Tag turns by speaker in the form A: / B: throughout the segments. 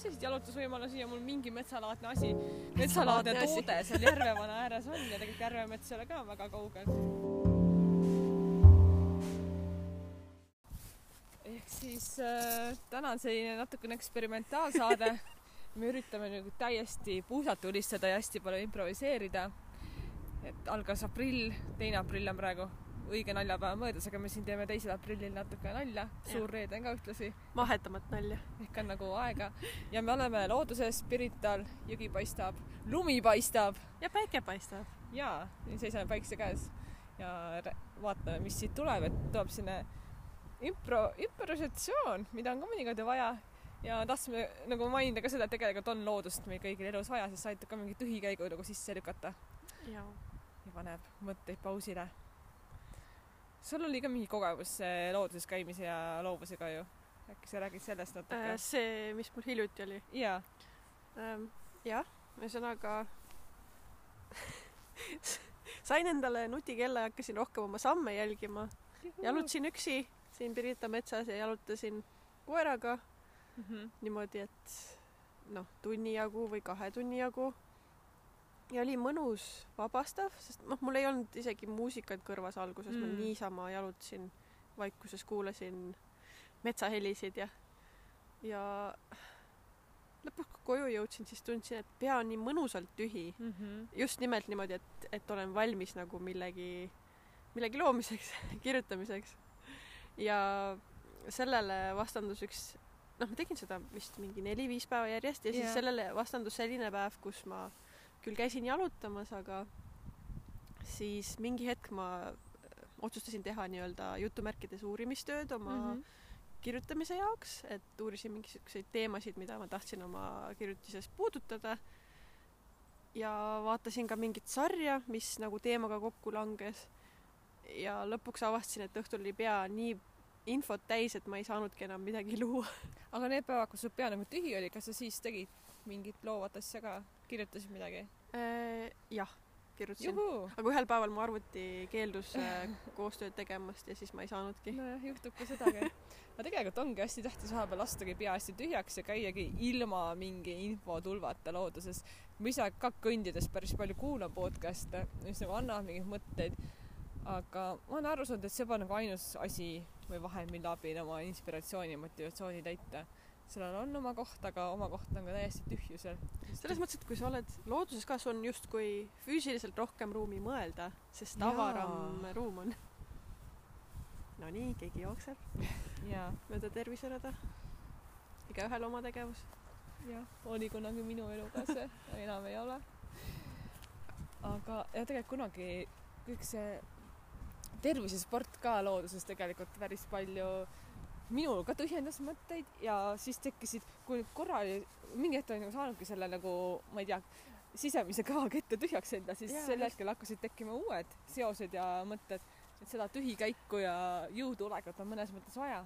A: selliseid jalutusvõimalusi ja mul mingi metsalaadne asi, metsalaadne toode seal Järvevana ääres on ja tegelikult Järvemets ei ole ka väga kaugel. ehk siis äh, täna on selline natukene eksperimentaalsaade. me üritame nagu täiesti puusalt tulistada ja hästi palju improviseerida. et algas aprill, teine aprill on praegu õige naljapäeva möödas, aga me siin teeme teisel aprillil natuke nalja, suur reede on ka ühtlasi.
B: mahetamat nalja.
A: ehk on nagu aega ja me oleme looduses, Pirital, jõgi paistab, lumi paistab.
B: ja päike paistab.
A: ja, seisame päikse käes ja vaatame, mis siit tuleb, et tuleb selline impro, improvisatsioon, mida on ka mõnikord vaja ja tahtsime nagu mainida ka seda, et tegelikult on loodust meil kõigil elus vaja, sest see aitab ka mingi tühikäigu nagu sisse lükata. ja paneb mõtteid pausile sul oli ka mingi kogemus looduses käimise ja loovusega ju. äkki sa räägid sellest natuke
B: äh,? see, mis mul hiljuti oli?
A: jaa
B: ähm,. jah, ühesõnaga sain endale nutikella ja hakkasin rohkem oma samme jälgima. jalutasin üksi siin Pirita metsas ja jalutasin koeraga mm -hmm. niimoodi, et noh, tunni jagu või kahe tunni jagu ja oli mõnus, vabastav, sest noh, mul ei olnud isegi muusikat kõrvas alguses mm., ma niisama jalutasin vaikuses, kuulasin metsahelisid ja, ja lõpuks, kui koju jõudsin, siis tundsin, et pea on nii mõnusalt tühi mm. -hmm. just nimelt niimoodi, et, et olen valmis nagu millegi, millegi loomiseks kirjutamiseks. ja sellele vastandus üks, noh, ma tegin seda vist mingi neli-viis päeva järjest ja siis yeah. sellele vastandus selline päev, kus ma küll käisin jalutamas, aga siis mingi hetk ma äh, otsustasin teha nii-öelda jutumärkides uurimistööd oma mm -hmm. kirjutamise jaoks, et uurisin mingisuguseid teemasid, mida ma tahtsin oma kirjutises puudutada. ja vaatasin ka mingit sarja, mis nagu teemaga kokku langes. ja lõpuks avastasin, et õhtul oli pea nii infot täis, et ma ei saanudki enam midagi luua.
A: aga need päevad, kus su pea nagu tühi oli, kas sa siis tegid mingit loovat asja ka? Kirjutasid midagi
B: äh,? jah, kirjutasin. aga ühel päeval mu arvuti keeldus äh, koostööd tegemast ja siis ma ei saanudki.
A: nojah, juhtub ka sedagi. aga tegelikult ongi hästi tähtis vahepeal lastagi pea hästi tühjaks ja käiagi ilma mingi infotulvata looduses. ma ise ka kõndides päris palju kuulan podcast'e, mis nagu annavad mingeid mõtteid. aga ma olen aru saanud, et see pole nagu ainus asi või vahend, mille abil oma inspiratsiooni ja motivatsiooni täita sellel on oma koht, aga oma koht on ka täiesti tühjusel.
B: selles mõttes, et kui sa oled looduses ka, sul on justkui füüsiliselt rohkem ruumi mõelda, sest avaram ruum on. Nonii, keegi jookseb mööda terviserada. igaühel oma tegevus.
A: jah, oli kunagi minu elu ka see, enam ei ole. aga, ja tegelikult kunagi kõik see tervisesport ka looduses tegelikult päris palju minul ka tühjendas mõtteid ja siis tekkisid, kui korra oli, mingi hetk olin nagu saanudki selle nagu, ma ei tea, sisemise kõvakette tühjaks enda, siis yeah, sel hetkel hakkasid tekkima uued seosed ja mõtted, et seda tühikäiku ja jõudulekut on mõnes mõttes vaja.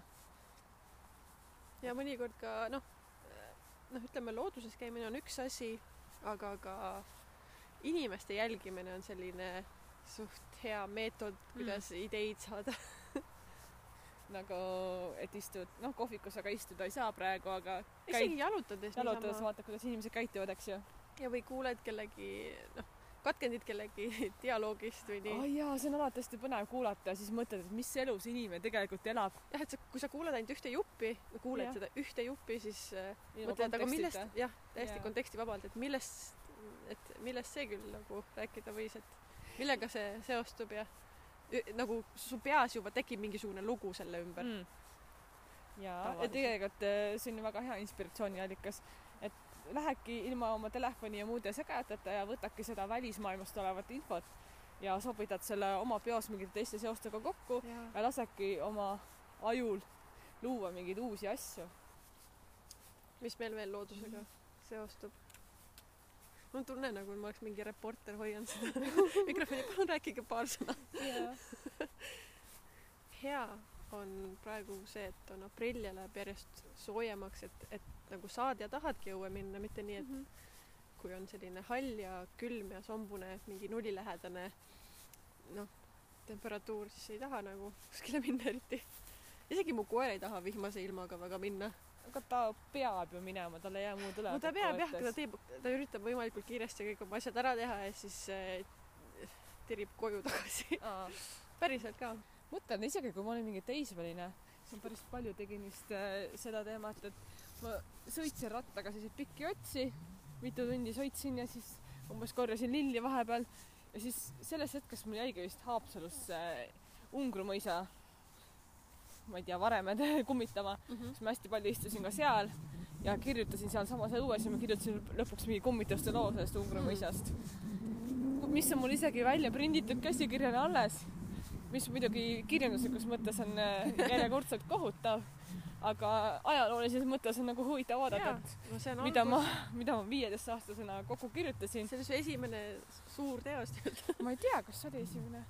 B: ja mõnikord ka noh, noh, ütleme looduses käimine on üks asi, aga ka inimeste jälgimine on selline suht hea meetod, kuidas mm. ideid saada
A: nagu, et istud, noh, kohvikus aga istuda ei saa praegu, aga
B: isegi jalutades
A: jalutades vaatad, kuidas inimesed käituvad, eks ju.
B: ja või kuuled kellegi, noh, katkendit kellegi dialoogist või nii.
A: aa jaa, see on alati hästi põnev kuulata ja siis mõtled, et mis elus inimene tegelikult elab.
B: jah, et sa, kui sa kuuled ainult ühte juppi, kuuled ja. seda ühte juppi, siis äh, mõtled, aga millest, jah, täiesti ja. kontekstivabalt, et millest, et millest see küll nagu rääkida võis, et millega see seostub ja nagu su peas juba tekib mingisugune lugu selle ümber mm..
A: ja, ja tegelikult äh, see on ju väga hea inspiratsiooniallikas, et lähedki ilma oma telefoni ja muude segajateta ja võtadki seda välismaailmast olevat infot ja sobitad selle oma peos mingite teiste seostega kokku ja, ja lasedki oma ajul luua mingeid uusi asju.
B: mis meil veel loodusega mm. seostub? Mul on tunne, nagu ma oleks mingi reporter, hoian seda mikrofoni, palun rääkige paar sõna hea on praegu see, et on aprill ja läheb järjest soojemaks, et, et nagu saad ja tahadki õue minna, mitte nii, et mm -hmm. kui on selline hall ja külm ja sombune, mingi nullilähedane noh, temperatuur, siis ei taha nagu kuskile minna eriti. isegi mu koer ei taha vihmase ilmaga väga minna
A: aga ta peab ju minema, tal ei jää muud üle.
B: no ta peab jah, ta teeb, ta üritab võimalikult kiiresti kõik oma asjad ära teha ja siis äh, tirib koju tagasi. päriselt ka.
A: mõtlen isegi, kui ma olin mingi teismeline, siis ma päris palju tegin vist äh, seda teemat, et ma sõitsin rattaga selliseid pikki otsi, mitu tundi sõitsin ja siis umbes korjasin lilli vahepeal ja siis sellest hetkest mul jäigi vist Haapsalusse Ungru mõisa, ma ei tea, varemed kummitama, siis ma hästi palju istusin ka seal ja kirjutasin sealsamas õues ja ma kirjutasin lõpuks mingi kummituste loo sellest Ungru
B: Mm.
A: mõisast, mis on mul isegi välja prinditud käsikirjana alles mis muidugi kirjanduslikus mõttes on äh, järjekordselt kohutav, aga ajaloolises mõttes on nagu huvitav vaadata et
B: no on
A: mida ma, mida ma viieteistaastasena kokku kirjutasin.
B: see oli su esimene suur teos tegelikult.
A: ma ei tea, kas see oli esimene.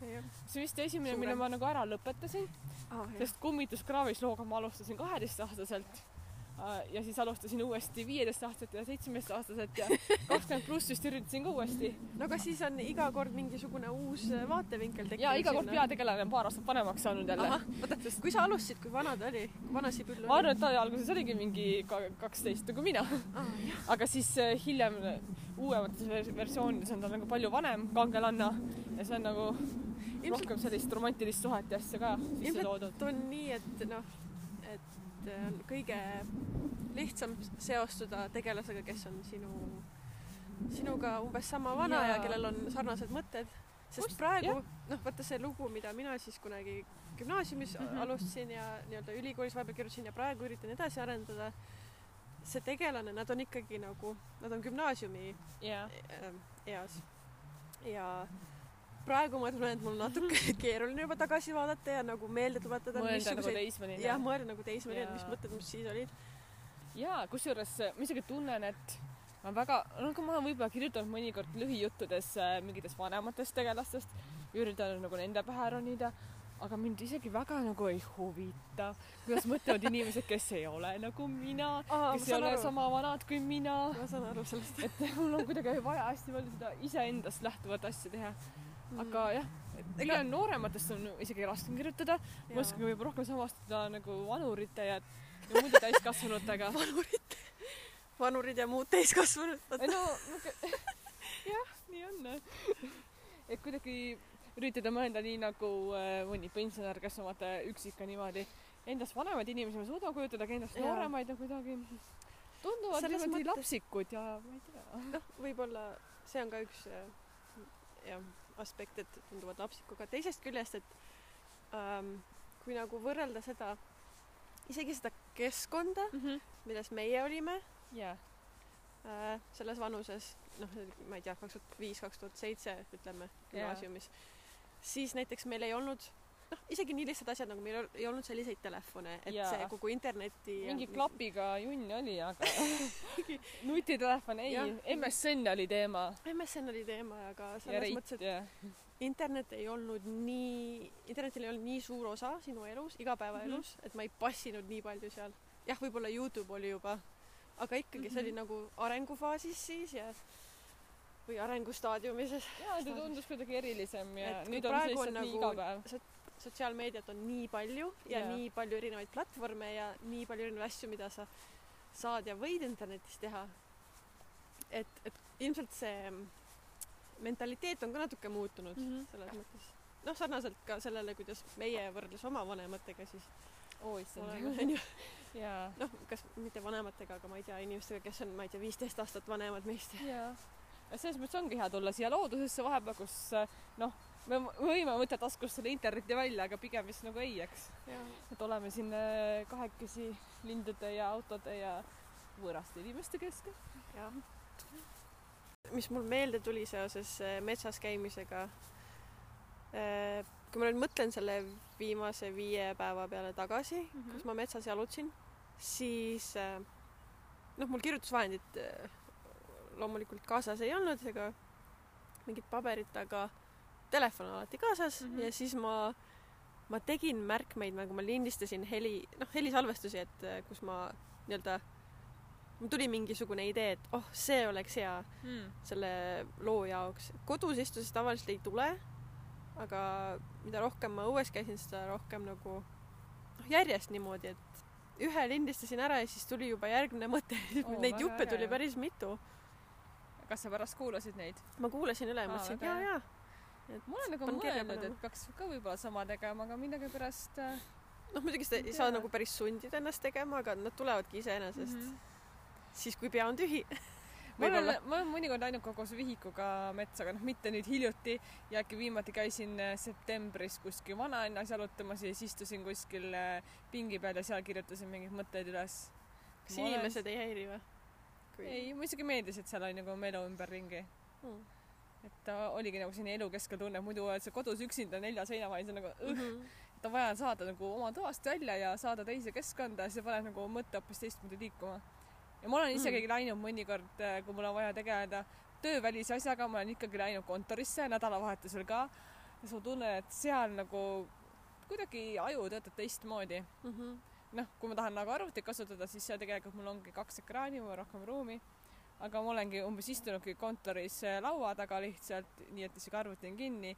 A: see vist esimene, mille ma nagu ära lõpetasin,
B: Ah,
A: sest kummituskraavis looga ma alustasin kaheteistaastaselt. Ja siis alustasin uuesti viieteistaastaselt ja seitsmeteistaastaselt ja kakskümmend pluss vist üritasin ka uuesti.
B: no aga siis on iga kord mingisugune uus äh, vaatevinkel tekkinud.
A: ja iga kord. peategelane on paar aastat vanemaks saanud jälle
B: oota, kui sa alustasid, kui vana ta oli? kui vana Sibyl oli?
A: ma arvan, et ta alguses oligi mingi ka- kaksteist nagu mina,
B: ah,.
A: aga siis äh, hiljem äh, uuemates vers- versioonides on ta nagu palju vanem kangelanna ja see on nagu
B: ilmselt
A: rohkem sellist romantilist suhet ja asja ka sisse toodud.
B: on nii, et noh, et äh, on kõige lihtsam seostuda tegelasega, kes on sinu, sinuga umbes sama vana ja, ja kellel on sarnased mõtted. sest
A: Just,
B: praegu noh, vaata see lugu, mida mina siis kunagi gümnaasiumis mm. -hmm. alustasin ja nii-öelda ülikoolis vahepeal kirjutasin ja praegu üritan edasi arendada. see tegelane, nad on ikkagi nagu, nad on gümnaasiumi äh, eas ja praegu ma tunnen, et mul natuke keeruline juba tagasi vaadata ja nagu meelde tuletada,
A: mõelda nagu teismeline
B: jah, mõelda nagu teismeline, mis mõtted mul siis olid.
A: jaa, kusjuures äh, ma isegi tunnen, et ma väga, no kui ma olen võib-olla kirjutanud mõnikord lühijuttudes äh, mingitest vanematest tegelastest, üritanud nagu nende pähe ronida, aga mind isegi väga nagu ei huvita, kuidas mõtlevad inimesed, kes ei ole nagu mina, kes ei ole sama vanad kui mina.
B: ma saan aru sellest.
A: et mul on kuidagi vaja hästi palju seda iseendast lähtuvat asja teha, aga jah, pigem noorematest on isegi raskem kirjutada, ma oskan võib-olla rohkem samastuda nagu vanurite ja, ja muude täiskasvanutega.
B: vanurid, vanurid ja muud täiskasvanud.
A: no jah, nii on. et kuidagi üritada mõelda nii nagu äh, mõni pensionär, kes on vaata üksi ikka niimoodi endast vanemaid inimesi ma suudan kujutada, aga endast nooremaid on kuidagi tunduvad niimoodi
B: mõttes-
A: lapsikud ja ma ei tea.
B: noh, võib-olla see on ka üks äh, jah, aspekt, et tunduvad lapsiku, aga teisest küljest, et ähm, kui nagu võrrelda seda, isegi seda keskkonda, milles meie olime
A: jaa,
B: äh, selles vanuses, noh, ma ei tea, kaks tuhat viis, kaks tuhat seitse, ütleme, gümnaasiumis, siis näiteks meil ei olnud noh, isegi nii lihtsad asjad nagu meil ei olnud selliseid telefone, et
A: Jaa.
B: see kogu interneti
A: mingi klapiga junn oli, aga nutitelefon ei MSN oli teema
B: MSN oli teema, aga
A: ja
B: selles
A: reit
B: mõttes, et
A: ja
B: internet ei olnud nii, internetil ei olnud nii suur osa sinu elus, igapäevaelus mm, -hmm. et ma ei passinud nii palju seal. jah, võib-olla Youtube oli juba, aga ikkagi see oli
A: Mhm.
B: nagu arengufaasis siis ja või arengustaadiumis.
A: ja ta tundus kuidagi erilisem ja
B: Et
A: nüüd on see lihtsalt nii
B: nagu-
A: igapäev.
B: Sotsiaalmeediat on nii palju ja
A: Jaa.
B: nii palju erinevaid platvorme ja nii palju erinevaid asju, mida sa saad ja võid internetis teha. et, et ilmselt see mentaliteet on ka natuke muutunud mm. -hmm. selles mõttes. noh, sarnaselt ka sellele, kuidas meie võrdles oma vanematega siis oleme,
A: on
B: onju. noh, kas mitte vanematega, aga ma ei tea, inimestega, kes on, ma ei tea, viisteist aastat vanemad meist.
A: jaa. selles mõttes ongi hea tulla siia loodusesse vahepeal, kus noh, me võime võtta taskust selle interneti välja, aga pigem vist nagu ei, eks. et oleme siin äh, kahekesi lindude ja autode ja võõraste inimeste keskel.
B: jah. mis mul meelde tuli seoses äh, metsas käimisega. kui ma nüüd mõtlen selle viimase viie päeva peale tagasi mm. -hmm. kus ma metsas jalutasin, siis äh, noh, mul kirjutusvahendit äh, loomulikult kaasas ei olnud ega mingit paberit, aga telefon on alati kaasas mm. -hmm. ja siis ma, ma tegin märkmeid, nagu ma lindistasin heli, noh, helisalvestusi, et äh, kus ma nii-öelda, mul tuli mingisugune idee, et oh, see oleks hea
A: Hmm.
B: selle loo jaoks. kodus istudes tavaliselt ei tule, aga mida rohkem ma õues käisin, seda rohkem nagu noh, järjest niimoodi, et ühe lindistasin ära ja siis tuli juba järgmine mõte
A: Oo,
B: neid juppe tuli päris mitu
A: kas sa pärast kuulasid neid?
B: ma kuulasin üle ja mõtlesin et
A: väga
B: jaa jaa
A: ma olen nagu mõelnud, et peaks ka võib-olla sama tegema, aga millegipärast äh,
B: noh muidugi seda
A: Ei
B: saa nagu päris sundida ennast tegema aga nad tulevadki iseenesest
A: mhm.
B: siis kui pea on tühi
A: ma olen ma olen mõnikord läinud koos vihikuga metsa, aga noh, mitte nüüd hiljuti ja äkki viimati käisin äh, septembris kuskil vanalinnas jalutamas ja siis istusin kuskil äh, pingi peal ja seal kirjutasin mingeid mõtteid üles.
B: kas inimesed ei häiri või
A: ei, mulle isegi meeldis, et seal oli nagu melu ümberringi.
B: Mm.
A: Et ta oligi nagu selline elukeskel tunne, muidu oled sa kodus üksinda nelja seina vahel, see on nagu õh,
B: Mhm.
A: et on vaja saada nagu oma toast välja ja saada teise keskkonda ja see paneb nagu mõtte hoopis teistmoodi liikuma. ja ma olen isegi
B: Mm.
A: läinud mõnikord, kui mul on vaja tegeleda töövälise asjaga, ma olen ikkagi läinud kontorisse nädalavahetusel ka ja siis ma tunnen, et seal nagu kuidagi aju töötab teistmoodi.
B: Mhm.
A: noh, kui ma tahan nagu arvutit kasutada, siis seal tegelikult mul ongi kaks ekraani, mul on rohkem ruumi. Aga ma olengi umbes istunudki kontoris äh, laua taga lihtsalt, nii et isegi arvuti on kinni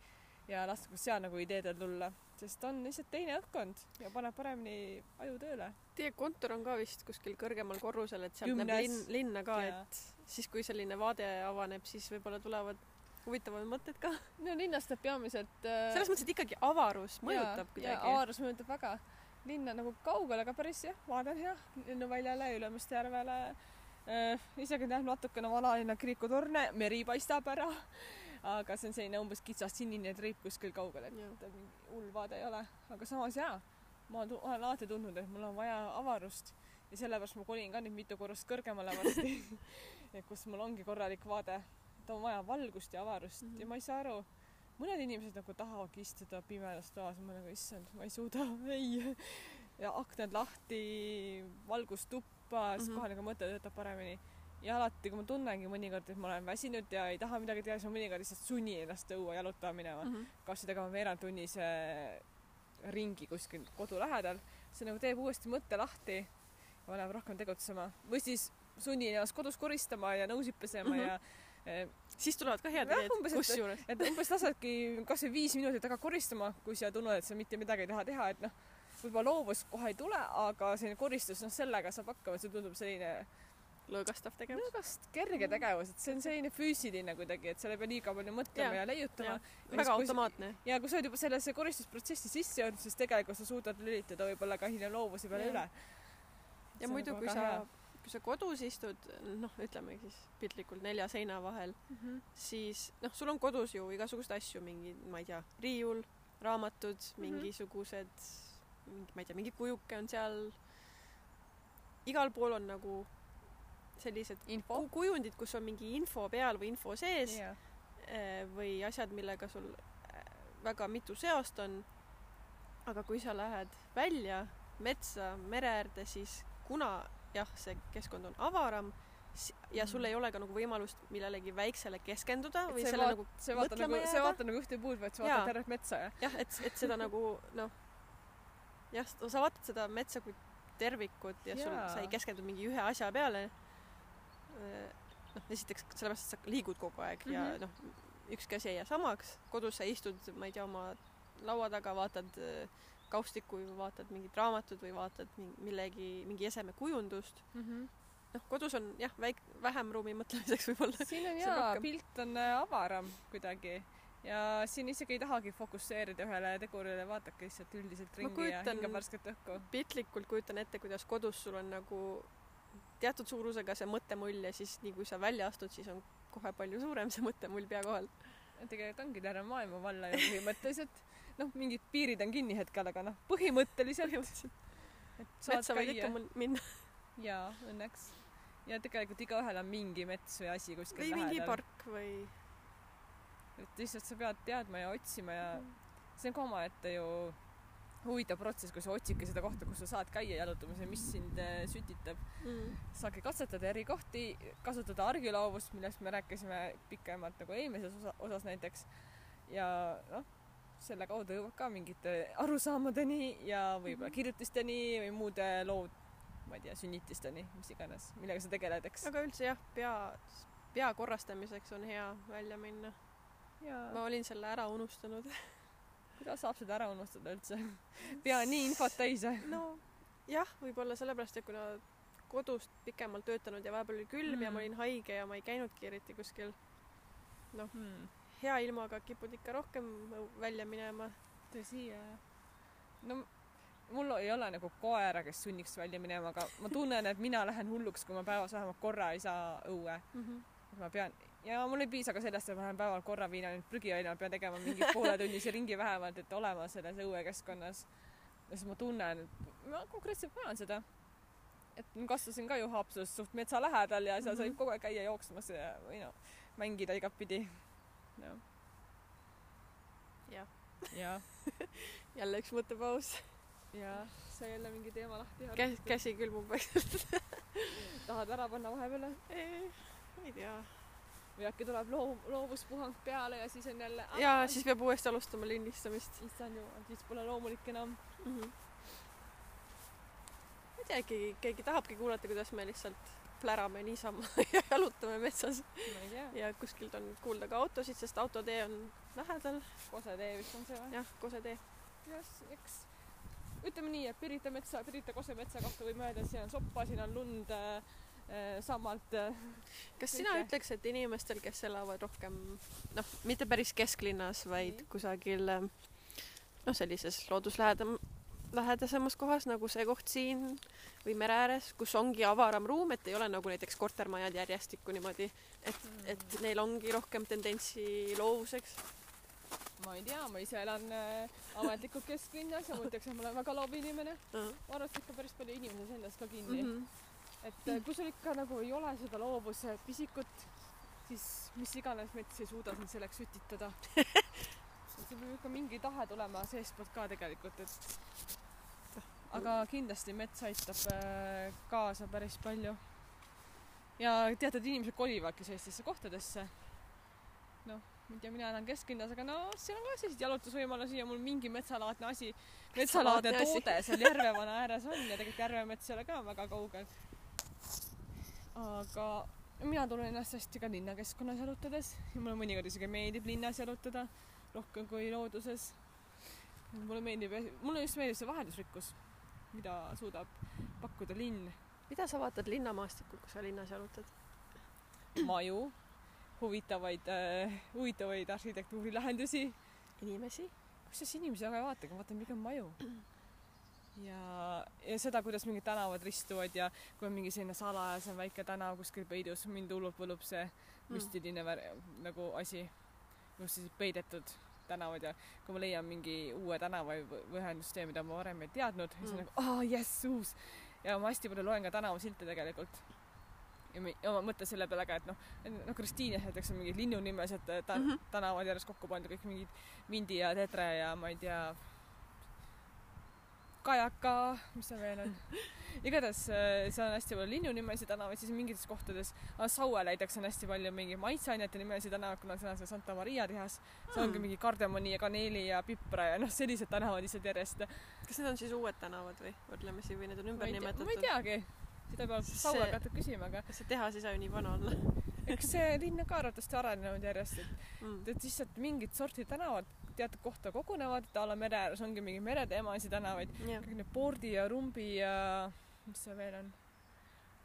A: ja lasknud seal nagu ideedel tulla, sest on lihtsalt teine õhkkond ja paneb paremini aju tööle.
B: Teie kontor on ka vist kuskil kõrgemal korrusel, et sealt
A: Kümnes.
B: näeb linn, linna ka, et siis kui selline vaade avaneb, siis võib-olla tulevad huvitavad mõtted ka.
A: no linnast teeb peamiselt äh,
B: selles mõttes, et ikkagi avarus mõjutab kuidagi.
A: avarus mõjutab väga. linn on nagu kaugel, aga päris jah, vaade on hea, lennuväljale, Ülemiste järvele äh,. Isegi näeb natukene vanalinna kirikutorne, meri paistab ära. aga see on selline umbes kitsas sinine triip kuskil kaugel, et mingi hull vaade ei ole, aga samas jaa, ma olen alati tundnud, et mul on vaja avarust ja sellepärast ma kolin ka nüüd mitu korrust kõrgemale varsti kus mul ongi korralik vaade, et on vaja valgust ja avarust mm. -hmm. ja ma ei saa aru, mõned inimesed nagu tahavadki istuda pimedas toas, ma nagu issand, ma ei suuda, ei. ja aknad lahti, valgus tuppa, siis
B: Mhm.
A: kohe nagu mõte töötab paremini. ja alati, kui ma tunnengi mõnikord, et ma olen väsinud ja ei taha midagi teha, siis ma mõnikord lihtsalt sunnin ennast õue jalutama minema mm. -hmm. kas või tegema veerandtunnise ringi kuskil kodu lähedal. see nagu teeb uuesti mõtte lahti ja paneb rohkem tegutsema. või siis sunnin ennast kodus koristama ja nõusid pesema mm. -hmm. ja eh,
B: siis tulevad ka head ideed kusjuures.
A: et umbes lasedki kasvõi viis minutit taga koristama, kui sa tunned, et sa mitte midagi ei taha teha, et noh, võib-olla loovus kohe ei tule, aga selline koristus, noh, sellega saab hakkama, see tundub selline
B: lõõgastav tegevus.
A: nõgast kerge tegevus, et see on selline füüsiline kuidagi, et seal ei pea liiga palju mõtlema ja, ja leiutama
B: väga automaatne.
A: ja kui sa oled juba sellesse koristusprotsessi sisse jõudnud, siis tegelikult sa suudad lülitada võib-olla ka hiljem loovuse peale
B: Jah.
A: üle.
B: ja muidu, kui sa, kui sa kodus istud, noh, ütleme siis piltlikult nelja seina vahel,
A: mm. -hmm.
B: siis noh, sul on kodus ju igasuguseid asju, mingi, ma ei tea, riiul, raamatud mm, -hmm. mingisugused, mingi, ma ei tea, mingi kujuke on seal. igal pool on nagu sellised
A: info
B: ku-. kujundid, kus on mingi info peal või info sees eh, või asjad, millega sul eh, väga mitu seost on. aga kui sa lähed välja metsa, mere äärde, siis kuna jah, see keskkond on avaram ja sul
A: Mhm.
B: ei ole ka nagu võimalust millelegi väiksele keskenduda või
A: see
B: selle
A: vaat-
B: nagu
A: see
B: mõtlema
A: nagu, see vaatab nagu ühte puud, vaid sa vaatad tervet metsa ja
B: jah, et, et seda nagu noh, jah, sa vaatad seda metsa kui tervikut ja sul, sa ei keskendu mingi ühe asja peale. noh, esiteks sellepärast, et sa liigud kogu aeg mm -hmm. ja
A: Mhm.
B: noh, ükski asi ei jää samaks, kodus sa istud, ma ei tea, oma laua taga, vaatad kaustikku või vaatad mingit raamatut või vaatad millegi, mingi eseme kujundust.
A: mm. -hmm.
B: noh, kodus on jah, väik-, vähem ruumi mõtlemiseks võib-olla.
A: siin on jaa, pilt on äh, avaram kuidagi ja siin isegi ei tahagi fokusseerida ühele tegurile, vaadake lihtsalt üldiselt ringi ja
B: kujutan-
A: hingab värsket õhku.
B: piltlikult kujutan ette, kuidas kodus sul on nagu teatud suurusega see mõttemull ja siis nii kui sa välja astud, siis on kohe palju suurem see mõttemull pea kohal.
A: tegelikult ongi terve maailma valla ju põhimõtteliselt. noh, mingid piirid on kinni hetkel, aga noh, põhimõtteliselt, et saad
B: metsa
A: käia.
B: minna
A: jaa, õnneks. ja tegelikult igaühel on mingi mets või asi kuskil
B: või mingi
A: lähedal.
B: park või
A: et lihtsalt sa pead teadma ja otsima ja see on ka omaette ju huvitav protsess, kui sa otsidki seda kohta, kus sa saad käia jalutamas ja mis sind äh, sütitab.
B: mm.
A: saadki katsetada eri kohti, kasutada argiloovust, millest me rääkisime pikemalt nagu eelmises osa, osas näiteks. ja noh, selle kaudu jõuab ka mingite arusaamadeni ja võib-olla kirjutisteni või muude loo, ma ei tea, sünnitisteni, mis iganes, millega sa tegeled, eks.
B: aga üldse jah, pea, pea korrastamiseks on hea välja minna.
A: Ja
B: ma olin selle ära unustanud.
A: kuidas saab seda ära unustada üldse? pea nii infot täis.
B: no jah, võib-olla sellepärast, et kuna kodust pikemalt töötanud ja vahepeal oli külm mm. ja
A: Mm.
B: ma olin haige ja ma ei käinudki eriti kuskil
A: hmm.
B: hea ilmaga kipud ikka rohkem välja minema.
A: tõsi, jah. no mul ei ole nagu koera, kes sunniks välja minema, aga ma tunnen, et mina lähen hulluks, kui ma päevas vähemalt korra ei saa õue. et ma pean ja mul ei piisa ka sellest, et ma lähen päeval korra viin ainult prügi välja, ma pean tegema mingi pooletunnise ringi vähemalt, et olema selles õuekeskkonnas. ja siis ma tunnen, et ma konkreetselt vajan seda. et ma kasvasin ka ju Haapsalus suht metsa lähedal ja seal sai
B: Mhm.
A: kogu aeg käia jooksmas ja või noh, mängida igatpidi. noh,
B: jah,
A: ja,
B: jälle üks mõttepaus.
A: ja sai jälle mingi teema lahti.
B: käsi, käsi külmub vaikselt.
A: tahad ära panna vahepeale
B: ei tea.
A: Või äkki tuleb loo-, loovuspuhang peale ja siis on jälle.
B: ja siis peab uuesti alustama lindistamist
A: issand jumal, siis pole loomulik enam.
B: mm. -hmm. ma ei tea, äkki keegi tahabki kuulata, kuidas me lihtsalt plärame niisama ja jalutame metsas ja kuskilt on kuulda ka autosid, sest autotee on lähedal.
A: Kose tee vist on see või?
B: jah, Kose tee.
A: jah, eks ütleme nii, et Pirita metsa, Pirita Kose metsa kohta võime öelda, et siin on soppa, siin on lund äh, äh, sammalt äh,.
B: kas
A: Kõike.
B: sina ütleks, et inimestel, kes elavad rohkem noh, mitte päris kesklinnas, vaid
A: Nii.
B: kusagil ähm, noh, sellises looduslähedam, lähedasemas kohas nagu see koht siin või mere ääres, kus ongi avaram ruum, et ei ole nagu näiteks kortermajad järjestikku niimoodi, et, et neil ongi rohkem tendentsi loovuseks.
A: ma ei tea, ma ise elan äh, ametlikult kesklinnas ja ma ütleks, et ma olen väga loovinimene. ma arvan, et ikka päris palju inimesi selles ka kinni mm. -hmm. Et äh, kui sul ikka nagu ei ole seda loovuse pisikut, siis mis iganes mets ei suuda sind selleks sütitada. sul peab ikka mingi tahe tulema seestpoolt ka tegelikult, et aga kindlasti mets aitab äh, kaasa päris palju. ja teatud inimesed kolivadki sellistesse kohtadesse. noh, ma ei tea, mina elan kesklinnas, aga no seal on ka selliseid jalutusvõimalusi ja mul mingi metsalaadne asi, metsalaadne toode seal Järvevana ääres on ja tegelikult Järvemets ei ole ka väga kaugel. Aga mina tunnen ennast hästi ka linnakeskkonnas jalutades ja mulle mõnikord isegi meeldib linnas jalutada rohkem kui looduses. mulle meeldib, mulle just meeldib see vaheldusrikkus, mida suudab pakkuda linn.
B: mida sa vaatad linnamaastikul, kui sa linnas jalutad?
A: maju, huvitavaid äh,, huvitavaid arhitektuurilahendusi.
B: inimesi?
A: kusjuures inimesi väga ei vaatagi, ma vaatan pigem maju. ja, ja seda, kuidas mingid tänavad ristuvad ja kui on mingi selline salajasem väike tänav kuskil peidus, mind hullult võlub see müstiline vär- nagu asi, kus siis peidetud tänavad ja kui ma leian mingi uue tänava või ühendustee, mida ma varem ei teadnud mm., siis on
B: Mm.
A: nagu aa jess, uus. ja ma hästi palju loen ka tänavasilte tegelikult. ja mi- ja ma mõtlen selle peale ka, et noh, no Kristiinias näiteks on mingid linnunimelised äh, ta- mm. -hmm. tänavad järjest kokku pandud, kõik mingid Vindi ja Tedre ja ma ei tea, Kajaka, mis seal veel on. igatahes äh, seal on hästi palju linnunimelisi tänavaid, siis mingites kohtades, Saue näiteks on hästi palju mingi maitseainete nimelisi tänavaid, kuna seal on see Santa Maria tehas. seal ongi
B: Mm.
A: mingi kardemoni ja kaneeli ja pipra ja noh, sellised tänavad lihtsalt järjest.
B: kas need on siis uued tänavad või võrdlemisi või need on ümber
A: tea, ma ei
B: nimetatud?
A: teagi. seda peab
B: See-
A: Saue kätte küsima, aga
B: see tehas ei saa ju nii vana olla
A: eks see linn on ka arvatavasti arenenud järjest, et
B: mm..
A: et lihtsalt mingit sorti tänavad teatud kohta kogunevad, et a la mere ääres ongi mingi mereteemalisi tänavaid,
B: jah,
A: kõik need Pordi ja Rumbi ja mis see veel on.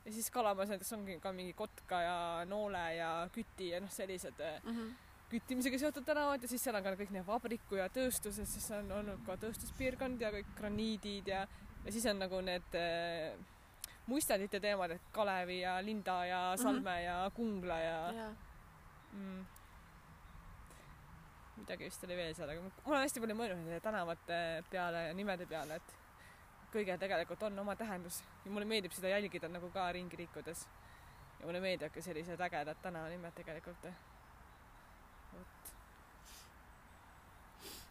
A: ja siis Kalamajas näiteks ongi ka mingi Kotka ja Noole ja Küti ja noh, sellised äh,
B: Mhm.
A: küttimisega seotud tänavad ja siis seal on ka kõik need vabriku ja tööstused, siis on olnud ka tööstuspiirkond ja kõik graniidid ja ja siis on nagu need äh, muistandite teemad, et Kalevi ja Linda ja Salme mm -hmm. ja Kungla ja
B: jaa.
A: mm.. midagi vist oli veel seal, aga ma olen hästi palju mõelnud nende tänavate peale ja nimede peale, et kõigil tegelikult on oma tähendus ja mulle meeldib seda jälgida nagu ka ringi liikudes. ja mulle meeldivadki sellised ägedad tänavanimed tegelikult.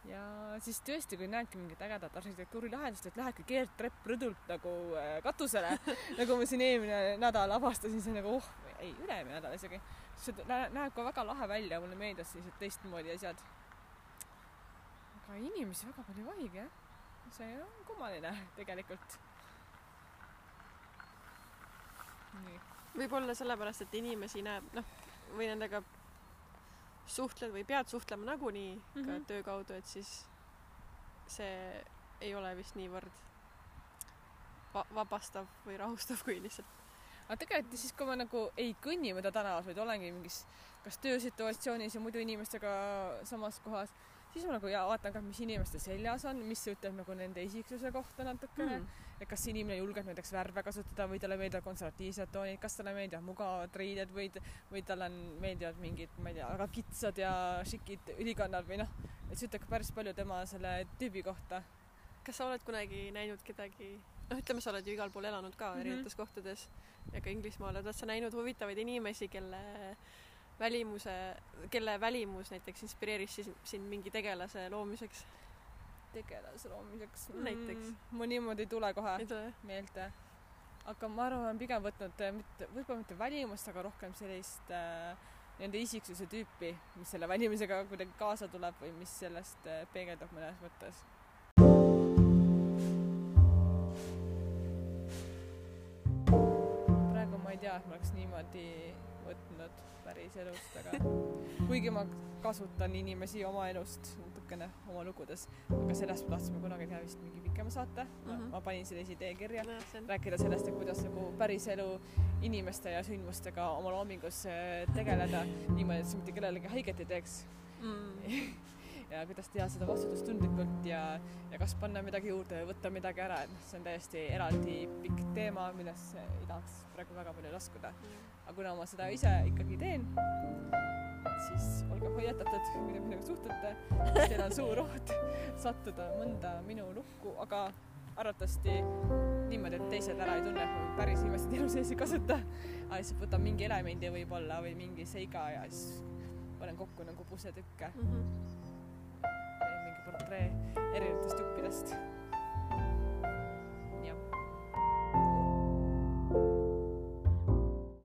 A: Ja siis tõesti, kui näedki mingit ägedat arhitektuurilahendust, et lähedki keerdtrepp rõdult nagu äh, katusele, nagu ma siin eelmine nädal avastasin, see nagu oh, ei, üle-eelmine nädal isegi see nä- näeb ka väga lahe välja, mulle meeldivad sellised teistmoodi asjad. aga inimesi väga palju ei vahigi jah, see on kummaline tegelikult. nii,
B: võib-olla sellepärast, et inimesi näeb, noh, või nendega suhtled või pead suhtlema nagunii mm -hmm.
A: Mhm.
B: ka töö kaudu, et siis see ei ole vist niivõrd va- vabastav või rahustav kui lihtsalt
A: aga tegelikult siis, kui ma nagu ei kõnni mööda tänavat, vaid olengi mingis kas töösituatsioonis ja muidu inimestega samas kohas, siis ma nagu jaa, vaatan ka, mis inimeste seljas on, mis ütleb nagu nende isiksuse kohta natukene mm. et kas inimene julgeb näiteks värve kasutada või talle meeldivad konservatiivsed toonid, kas talle meeldivad mugavad riided või, või talle on, meeldivad mingid, ma ei tea, väga kitsad ja šikid ülikonnad või noh, et see ütleb päris palju tema selle tüübi kohta.
B: kas sa oled kunagi näinud kedagi, noh, ütleme, sa oled ju igal pool elanud ka mm -hmm. erinevates kohtades ja ka Inglismaal, oled sa näinud huvitavaid inimesi, kelle välimuse, kelle välimus näiteks inspireeris siis sind mingi tegelase loomiseks?
A: tegelase loomiseks
B: mm,? näiteks.
A: mul niimoodi ei tule kohe ei tule. meelde. aga ma arvan, olen pigem võtnud äh, mitte, võib-olla mitte välimust, aga rohkem sellist äh, nende isiksuse tüüpi, mis selle välimusega kuidagi kaasa tuleb või mis sellest äh, peegeldub mõnes mõttes praegu ma ei tea, et ma oleks niimoodi võtnud päriselust, aga kuigi ma kasutan inimesi oma elust natukene oma lugudes, aga sellest me tahtsime kunagi teha vist mingi pikema saate mm. -hmm. ma panin sellise idee kirja no,, rääkida sellest, et kuidas nagu päriselu inimeste ja sündmustega oma loomingus äh, tegeleda niimoodi, et see mitte kellelegi haiget ei teeks mm. ja kuidas teha seda vastutustundlikult ja, ja kas panna midagi juurde või võtta midagi ära, et noh, see on täiesti eraldi pikk teema, millesse ei tahaks praegu väga palju laskuda mm aga kuna ma seda ise ikkagi teen, siis olge hoiatatud, kui te minuga suhtlete, siis teil on suur oht sattuda mõnda minu lukku, aga arvatavasti niimoodi, et teised ära ei tunne, päris inimest elu sees ei kasuta, aga lihtsalt võtan mingi elemendi võib-olla või mingi seiga ja siis panen kokku nagu pusletükke mm. -hmm. mingi portree erinevatest juppidest